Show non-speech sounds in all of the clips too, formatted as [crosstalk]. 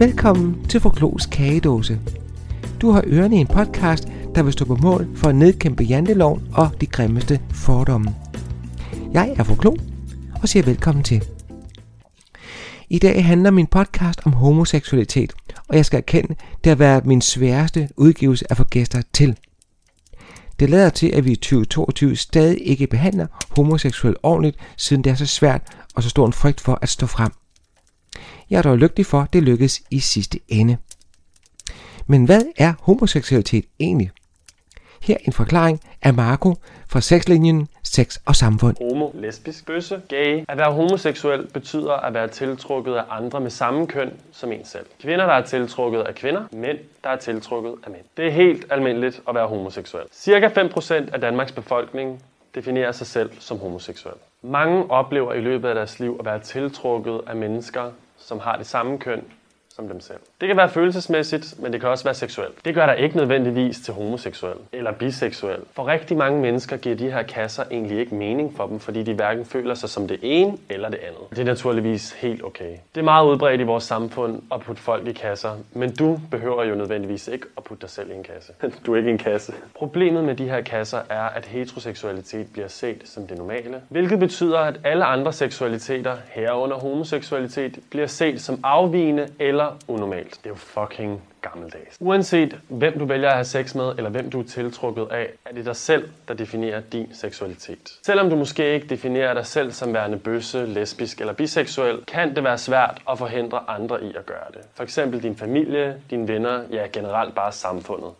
Velkommen til Forklos Kagedåse. Du har ørerne i en podcast, der vil stå på mål for at nedkæmpe janteloven og de grimmeste fordomme. Jeg er Forklo og siger velkommen til. I dag handler min podcast om homoseksualitet, og jeg skal erkende, det har været min sværeste udgivelse at få gæster til. Det lader til, at vi i 2022 stadig ikke behandler homoseksuel ordentligt, siden det er så svært og så stor en frygt for at stå frem. Jeg er dog lykkelig for, at det lykkedes i sidste ende. Men hvad er homoseksualitet egentlig? Her en forklaring af Marco fra sexlinjen Sex og Samfund. Homo, lesbisk, bøsse, gay. At være homoseksuel betyder at være tiltrukket af andre med samme køn som en selv. Kvinder, der er tiltrukket af kvinder. Mænd, der er tiltrukket af mænd. Det er helt almindeligt at være homoseksuel. Cirka 5% af Danmarks befolkning definerer sig selv som homoseksuel. Mange oplever i løbet af deres liv at være tiltrukket af mennesker, som har det samme køn som dem selv. Det kan være følelsesmæssigt, men det kan også være seksuelt. Det gør der ikke nødvendigvis til homoseksuel eller biseksuel. For rigtig mange mennesker giver de her kasser egentlig ikke mening for dem, fordi de hverken føler sig som det ene eller det andet. Det er naturligvis helt okay. Det er meget udbredt i vores samfund at putte folk i kasser, men du behøver jo nødvendigvis ikke at putte dig selv i en kasse. [laughs] Du er ikke en kasse. Problemet med de her kasser er, at heteroseksualitet bliver set som det normale, hvilket betyder, at alle andre seksualiteter, herunder homoseksualitet, bliver set som afvigende eller unormalt. Det er jo fucking gammeldags. Uanset hvem du vælger at have sex med, eller hvem du er tiltrukket af, er det dig selv, der definerer din seksualitet. Selvom du måske ikke definerer dig selv som værende bøsse, lesbisk eller biseksuel, kan det være svært at forhindre andre i at gøre det. For eksempel din familie, dine venner, ja generelt bare samfundet.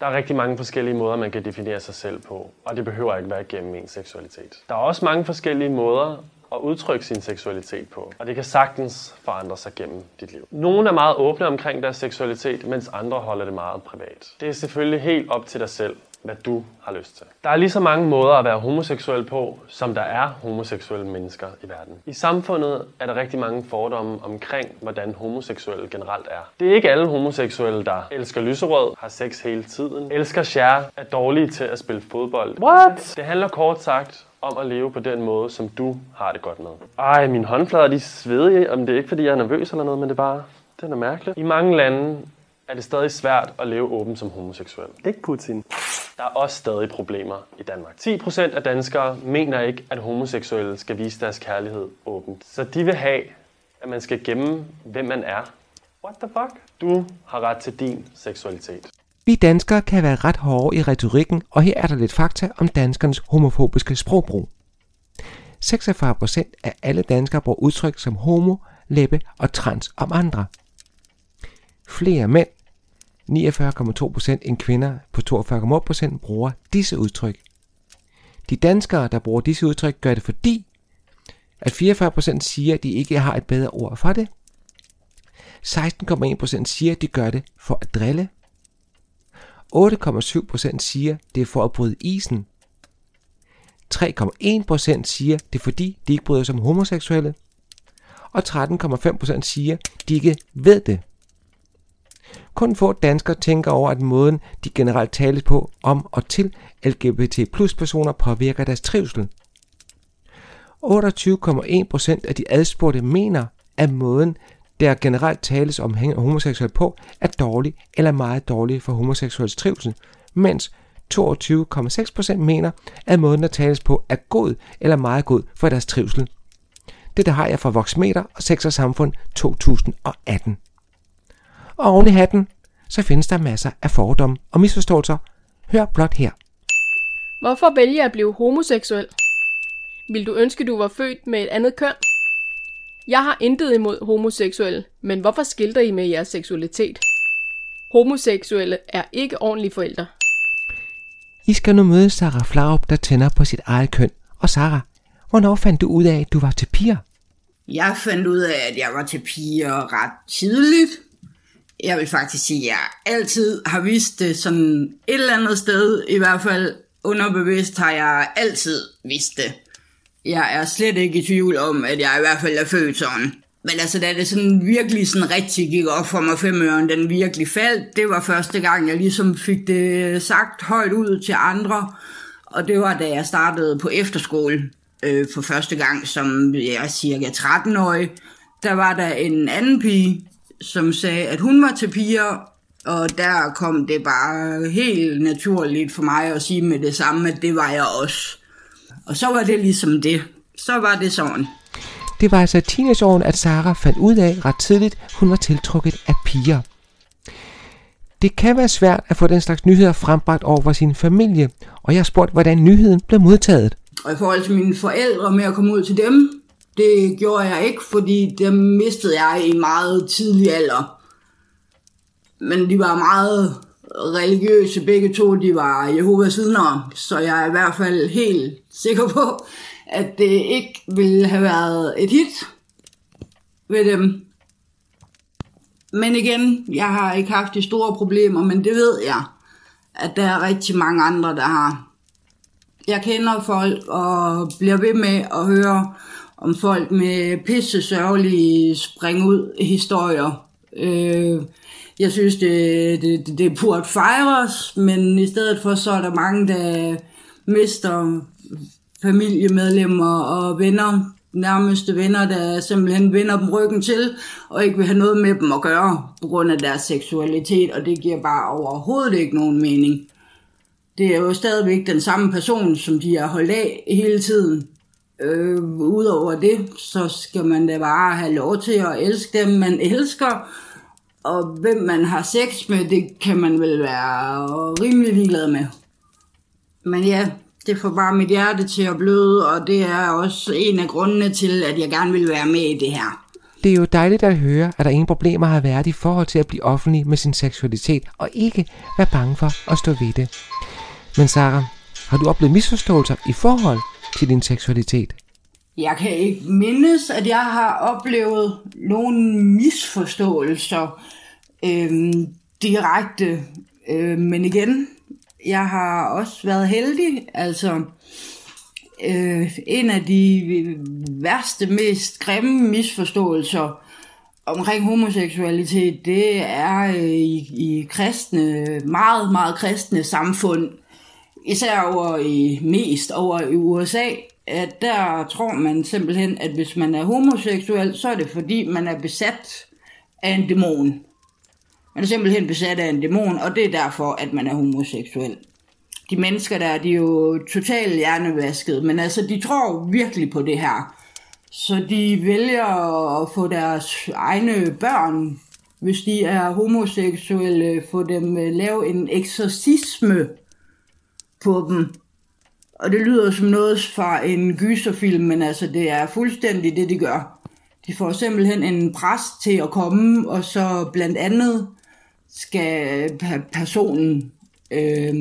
Der er rigtig mange forskellige måder, man kan definere sig selv på, og det behøver ikke være gennem en seksualitet. Der er også mange forskellige måder at udtrykke sin seksualitet på. Og det kan sagtens forandre sig gennem dit liv. Nogle er meget åbne omkring deres seksualitet, mens andre holder det meget privat. Det er selvfølgelig helt op til dig selv, hvad du har lyst til. Der er lige så mange måder at være homoseksuel på, som der er homoseksuelle mennesker i verden. I samfundet er der rigtig mange fordomme omkring, hvordan homoseksuelle generelt er. Det er ikke alle homoseksuelle, der elsker lyserød, har sex hele tiden, elsker share, er dårlige til at spille fodbold. What? Det handler kort sagt om at leve på den måde, som du har det godt med. Ej, mine håndflader, de sveder, om det er ikke, fordi jeg er nervøs eller noget, men det er bare, det er mærkeligt. I mange lande er det stadig svært at leve åben som homoseksuel. Ikke Putin. Der er også stadig problemer i Danmark. 10% af danskere mener ikke, at homoseksuelle skal vise deres kærlighed åbent. Så de vil have, at man skal gemme, hvem man er. What the fuck? Du har ret til din seksualitet. Vi danskere kan være ret hårde i retorikken, og her er der lidt fakta om danskernes homofobiske sprogbrug. 46% af alle danskere bruger udtryk som homo, læbe og trans om andre. Flere mænd, 49,2% end kvinder på 42,8% bruger disse udtryk. De danskere, der bruger disse udtryk, gør det fordi, at 44% siger, at de ikke har et bedre ord for det. 16,1% siger, at de gør det for at drille. 8,7% siger, det er for at bryde isen. 3,1% siger, det er fordi, de ikke bryder sig om homoseksuelle. Og 13,5% siger, de ikke ved det. Kun få danskere tænker over, at måden, de generelt tales på om og til LGBT plus personer påvirker deres trivsel. 28,1% af de adspurgte mener, at måden, der generelt tales om homoseksuelle på, er dårlig eller meget dårlig for homoseksuels trivsel, mens 22,6% mener, at måden, der tales på, er god eller meget god for deres trivsel. Dette har jeg fra Voxmeter og Sex og Samfund 2018. Og oven i hatten, så findes der masser af fordomme og misforståelser. Hør blot her. Hvorfor vælge at blive homoseksuel? Vil du ønske, du var født med et andet køn? Jeg har intet imod homoseksuelle, men hvorfor skilter I med jeres seksualitet? Homoseksuelle er ikke ordentlige forældre. I skal nu møde Sarah Flaup, der tænder på sit eget køn. Og Sarah, hvornår fandt du ud af, at du var til piger? Jeg fandt ud af, at jeg var til piger ret tidligt. Jeg vil faktisk sige, at jeg altid har vidst det sådan et eller andet sted. I hvert fald underbevidst har jeg altid vidst det. Jeg er slet ikke i tvivl om, at jeg i hvert fald er født sådan. Men altså, da det sådan virkelig sådan rigtig gik op for mig, femøren, den virkelig faldt, det var første gang, jeg ligesom fik det sagt højt ud til andre. Og det var, da jeg startede på efterskole øh, for første gang, som jeg er cirka 13-årig. Der var der en anden pige, som sagde, at hun var til piger, og der kom det bare helt naturligt for mig at sige med det samme, at det var jeg også. Og så var det ligesom det. Så var det sådan. Det var altså i teenageårene, at Sara fandt ud af ret tidligt, hun var tiltrukket af piger. Det kan være svært at få den slags nyheder frembragt over for sin familie, og jeg har spurgt, hvordan nyheden blev modtaget. Og i forhold til mine forældre med at komme ud til dem, det gjorde jeg ikke, fordi dem mistede jeg i meget tidlig alder. Men de var meget religiøse begge to, de var Jehovas vidner, så jeg er i hvert fald helt sikker på, at det ikke ville have været et hit ved dem. Men igen, jeg har ikke haft de store problemer, men det ved jeg, at der er rigtig mange andre, der har. Jeg kender folk og bliver ved med at høre om folk med pisse sørgelige spring ud historier. Øh, jeg synes, det, det, det burde fejres, men i stedet for, så er der mange, der mister familiemedlemmer og venner, nærmeste venner, der simpelthen vender dem ryggen til, og ikke vil have noget med dem at gøre, på grund af deres seksualitet, og det giver bare overhovedet ikke nogen mening. Det er jo stadigvæk den samme person, som de har holdt af hele tiden. Øh, Udover det, så skal man da bare have lov til at elske dem, man elsker, og hvem man har sex med, det kan man vel være rimelig ligeglad med. Men ja, det får bare mit hjerte til at bløde, og det er også en af grundene til, at jeg gerne vil være med i det her. Det er jo dejligt at høre, at der ingen problemer har været i forhold til at blive offentlig med sin seksualitet, og ikke være bange for at stå ved det. Men Sara, har du oplevet misforståelser i forhold til din seksualitet? Jeg kan ikke mindes, at jeg har oplevet nogle misforståelser øh, direkte. Øh, men igen, jeg har også været heldig. Altså, øh, en af de værste, mest grimme misforståelser omkring homoseksualitet, det er øh, i, i kristne, meget, meget kristne samfund, især over i mest over i USA, at der tror man simpelthen, at hvis man er homoseksuel, så er det fordi, man er besat af en dæmon. Man er simpelthen besat af en dæmon, og det er derfor, at man er homoseksuel. De mennesker der, de er jo totalt hjernevasket, men altså, de tror virkelig på det her. Så de vælger at få deres egne børn, hvis de er homoseksuelle, få dem øh, lave en eksorcisme på dem. Og det lyder som noget fra en gyserfilm, men altså det er fuldstændig det, de gør. De får simpelthen en præst til at komme, og så blandt andet skal personen øh,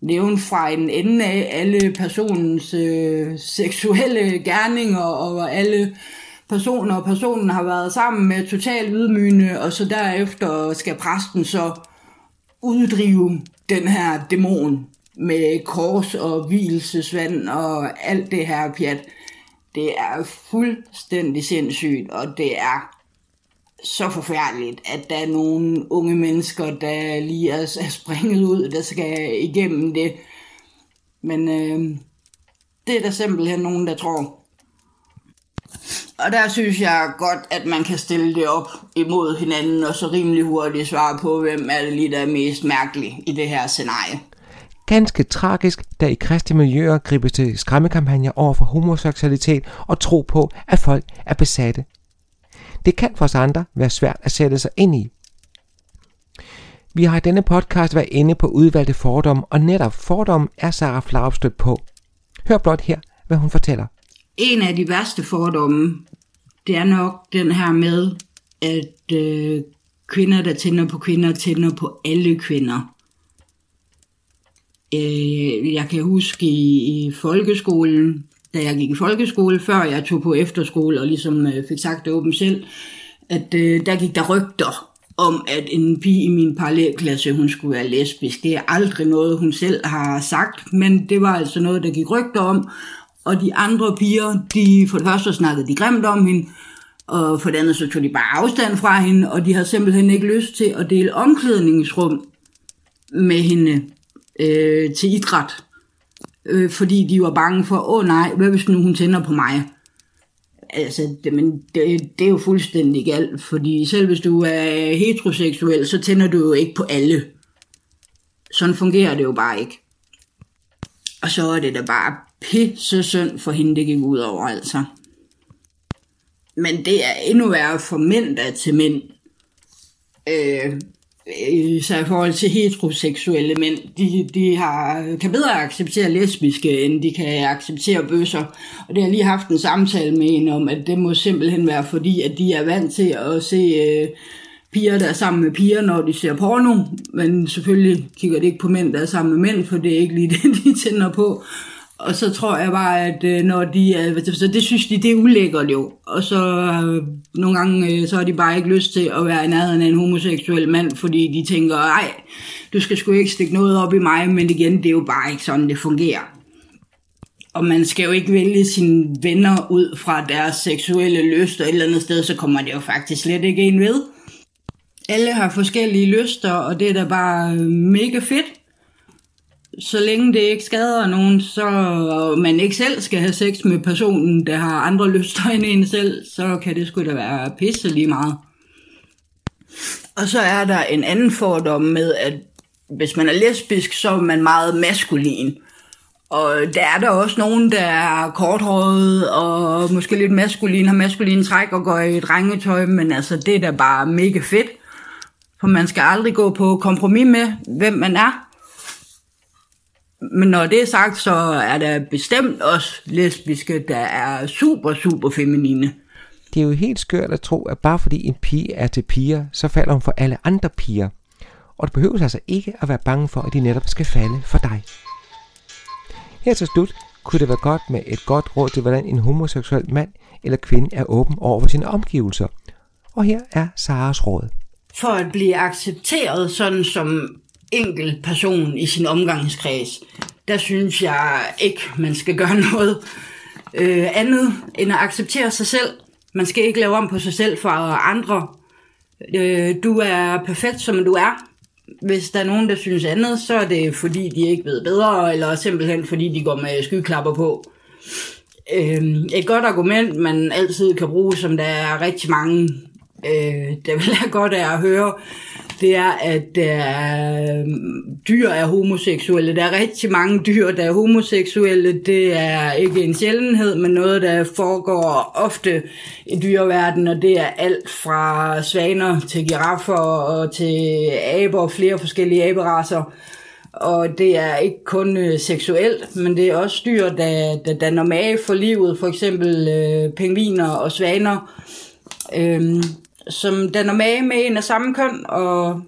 nævne fra en ende af alle personens øh, seksuelle gerninger og alle personer, og personen har været sammen med total ydmygende, og så derefter skal præsten så uddrive den her dæmon med kors og hvilesesvand og alt det her pjat. Det er fuldstændig sindssygt, og det er så forfærdeligt, at der er nogle unge mennesker, der lige er, er springet ud, der skal igennem det. Men øh, det er der simpelthen nogen, der tror. Og der synes jeg godt, at man kan stille det op imod hinanden, og så rimelig hurtigt svare på, hvem er det lige, der er mest mærkelig i det her scenarie. Ganske tragisk, da i kristne miljøer gribes til skræmmekampagner over for homoseksualitet og tro på, at folk er besatte det kan for os andre være svært at sætte sig ind i. Vi har i denne podcast været inde på udvalgte fordomme, og netop fordomme er Sarah Flaup stødt på. Hør blot her, hvad hun fortæller. En af de værste fordomme, det er nok den her med, at øh, kvinder, der tænder på kvinder, tænder på alle kvinder. Øh, jeg kan huske i, i folkeskolen, da jeg gik i folkeskole, før jeg tog på efterskole og ligesom øh, fik sagt det åbent selv, at øh, der gik der rygter om, at en pige i min parallelklasse, hun skulle være lesbisk. Det er aldrig noget, hun selv har sagt, men det var altså noget, der gik rygter om. Og de andre piger, de for det første snakkede de grimt om hende, og for det andet så tog de bare afstand fra hende, og de havde simpelthen ikke lyst til at dele omklædningsrum med hende øh, til idræt øh, fordi de var bange for, åh nej, hvad hvis nu hun tænder på mig? altså, det, men det, det er jo fuldstændig galt, fordi selv hvis du er heteroseksuel, så tænder du jo ikke på alle. Sådan fungerer det jo bare ikke. Og så er det da bare pisse synd for hende, det gik ud over, altså. Men det er endnu værre for mænd, der er til mænd. Øh, Øh, især i forhold til heteroseksuelle mænd, de, de har, kan bedre acceptere lesbiske, end de kan acceptere bøsser. Og det har jeg lige haft en samtale med en om, at det må simpelthen være fordi, at de er vant til at se øh, piger, der er sammen med piger, når de ser porno. Men selvfølgelig kigger det ikke på mænd, der er sammen med mænd, for det er ikke lige [laughs] det, de tænder på. Og så tror jeg bare, at øh, når de er, så det synes de, det er ulækkert jo. Og så øh, nogle gange, øh, så har de bare ikke lyst til at være i nærheden af en homoseksuel mand, fordi de tænker, nej, du skal sgu ikke stikke noget op i mig, men igen, det er jo bare ikke sådan, det fungerer. Og man skal jo ikke vælge sine venner ud fra deres seksuelle lyster et eller andet sted, så kommer det jo faktisk slet ikke en ved. Alle har forskellige lyster, og det er da bare mega fedt så længe det ikke skader nogen, så man ikke selv skal have sex med personen, der har andre lyster end en selv, så kan det sgu da være pisse lige meget. Og så er der en anden fordom med, at hvis man er lesbisk, så er man meget maskulin. Og der er der også nogen, der er korthåret og måske lidt maskulin, har maskulin træk og går i drengetøj, men altså det er da bare mega fedt. For man skal aldrig gå på kompromis med, hvem man er. Men når det er sagt, så er der bestemt også lesbiske, der er super, super feminine. Det er jo helt skørt at tro, at bare fordi en pige er til piger, så falder hun for alle andre piger. Og du behøver altså ikke at være bange for, at de netop skal falde for dig. Her til slut kunne det være godt med et godt råd til, hvordan en homoseksuel mand eller kvinde er åben over for sine omgivelser. Og her er Saras råd. For at blive accepteret sådan som enkelt person i sin omgangskreds, der synes jeg ikke, man skal gøre [laughs] noget øh, andet end at acceptere sig selv. Man skal ikke lave om på sig selv for andre. Øh, du er perfekt, som du er. Hvis der er nogen, der synes andet, så er det fordi, de ikke ved bedre, eller simpelthen fordi, de går med skyklapper på. Øh, et godt argument, man altid kan bruge, som der er rigtig mange, øh, der vil have godt af at høre, det er, at der dyr er homoseksuelle. Der er rigtig mange dyr, der er homoseksuelle. Det er ikke en sjældenhed, men noget, der foregår ofte i dyreverdenen, og det er alt fra svaner til giraffer og til aber, flere forskellige aberaser. Og det er ikke kun øh, seksuelt, men det er også dyr, der, der danner mage for livet, for eksempel øh, pingviner og svaner. Øhm, som danner mage med en af samme køn, og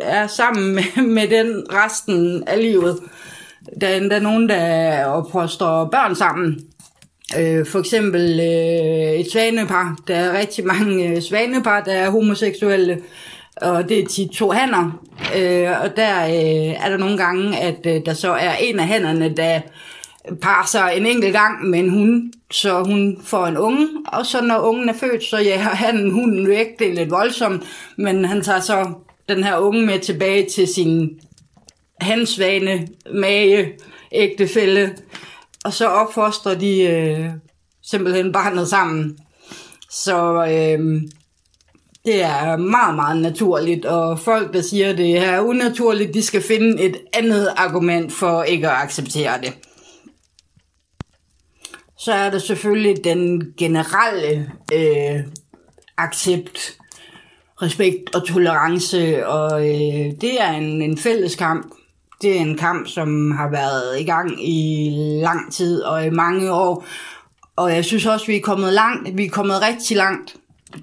er sammen [laughs] med, med den resten af livet. Der er endda nogen, der opfoster børn sammen. Øh, for eksempel øh, et svanepar. Der er rigtig mange øh, svanepar, der er homoseksuelle, og det er tit to hanner. Øh, og der øh, er der nogle gange, at øh, der så er en af hannerne, der par sig en enkelt gang med en hund, så hun får en unge, og så når ungen er født, så ja, [laughs] han hunden væk, det er lidt voldsomt, men han tager så den her unge med tilbage til sin hansvane, mage, ægtefælde, og så opfostrer de øh, simpelthen barnet sammen. Så øh, det er meget, meget naturligt, og folk, der siger, at det er unaturligt, de skal finde et andet argument for ikke at acceptere det. Så er der selvfølgelig den generelle øh, accept, respekt og tolerance, og øh, det er en, en fælles kamp. Det er en kamp, som har været i gang i lang tid og i mange år. Og jeg synes også, vi er kommet langt. Vi er kommet rigtig langt.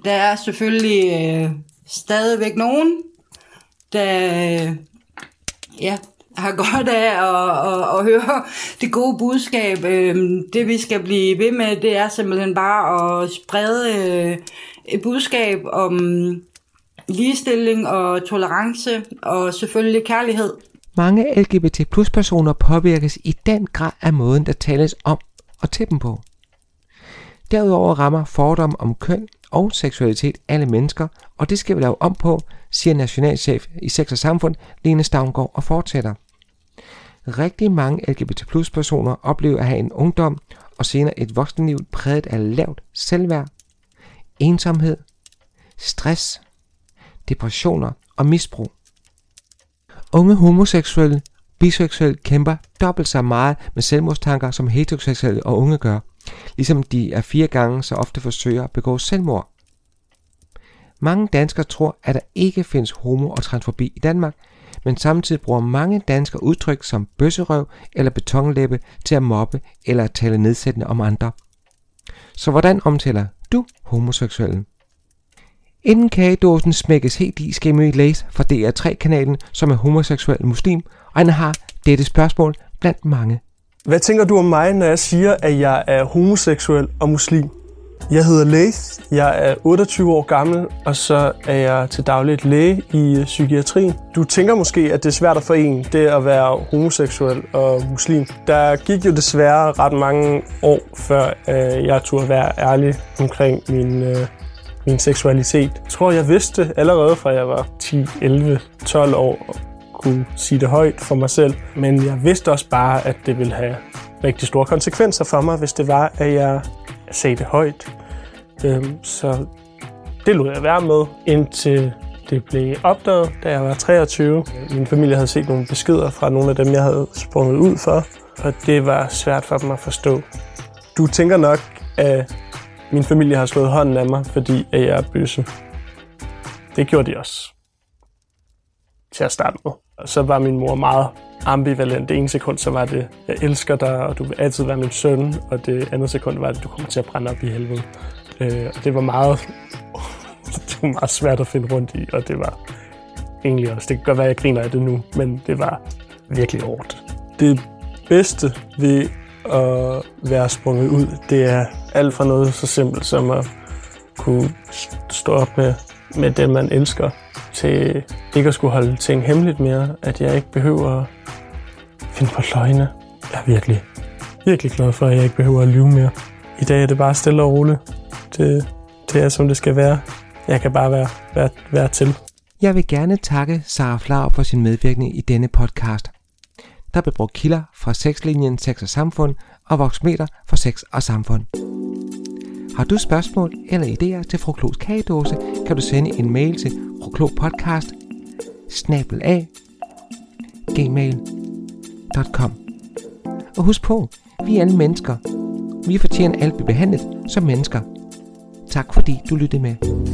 Der er selvfølgelig øh, stadigvæk nogen, der ja, har godt af at, at, at høre det gode budskab. Øhm, det vi skal blive ved med, det er simpelthen bare at sprede øh, et budskab om ligestilling og tolerance og selvfølgelig kærlighed. Mange LGBT plus personer påvirkes i den grad af måden, der tales om og til dem på. Derudover rammer fordom om køn og seksualitet alle mennesker, og det skal vi lave om på, siger nationalchef i Sex og Samfund, Lene Stavngård og fortsætter. Rigtig mange LGBT plus personer oplever at have en ungdom og senere et voksenliv præget af lavt selvværd, ensomhed, stress, depressioner og misbrug. Unge homoseksuelle, biseksuelle kæmper dobbelt så meget med selvmordstanker som heteroseksuelle og unge gør, ligesom de er fire gange så ofte forsøger at begå selvmord. Mange danskere tror, at der ikke findes homo- og transfobi i Danmark, men samtidig bruger mange danskere udtryk som bøsserøv eller betonlæbe til at mobbe eller at tale nedsættende om andre. Så hvordan omtaler du homoseksuelle? Inden kagedåsen smækkes helt i, skal I læse fra DR3-kanalen, som er homoseksuel muslim, og han har dette spørgsmål blandt mange. Hvad tænker du om mig, når jeg siger, at jeg er homoseksuel og muslim? Jeg hedder Leith, jeg er 28 år gammel, og så er jeg til dagligt læge i øh, psykiatrien. Du tænker måske, at det er svært at forene det at være homoseksuel og muslim. Der gik jo desværre ret mange år, før øh, jeg turde være ærlig omkring min, øh, min seksualitet. Jeg tror, jeg vidste allerede fra jeg var 10, 11, 12 år, og kunne sige det højt for mig selv. Men jeg vidste også bare, at det ville have rigtig store konsekvenser for mig, hvis det var, at jeg sagde det højt. Øhm, så det lod jeg være med, indtil det blev opdaget, da jeg var 23. Min familie havde set nogle beskeder fra nogle af dem, jeg havde sprunget ud for, og det var svært for dem at forstå. Du tænker nok, at min familie har slået hånden af mig, fordi jeg er bøsse. Det gjorde de også. Til at starte med. Og så var min mor meget ambivalent. Det ene sekund, så var det, jeg elsker dig, og du vil altid være min søn. Og det andet sekund var det, du kommer til at brænde op i helvede. Øh, og det var meget, [laughs] det var meget svært at finde rundt i, og det var egentlig også, det kan godt være, at jeg griner af det nu, men det var virkelig hårdt. Det bedste ved at være sprunget ud, det er alt fra noget så simpelt som at kunne stå op med, med det, man elsker, til ikke at skulle holde ting hemmeligt mere, at jeg ikke behøver at finde på løgne. Jeg er virkelig, virkelig glad for, at jeg ikke behøver at lyve mere. I dag er det bare stille og roligt. Det, det er, som det skal være. Jeg kan bare være, være, være til. Jeg vil gerne takke Sara Flau for sin medvirkning i denne podcast. Der blev brugt kilder fra sexlinjen Sex og Samfund og voksmeter for Sex og Samfund. Har du spørgsmål eller idéer til Froklos kagedåse, kan du sende en mail til fruklopodcast snabel gmail.com Og husk på, vi er alle mennesker. Vi fortjener alt blive behandlet som mennesker. Tak fordi du lyttede med.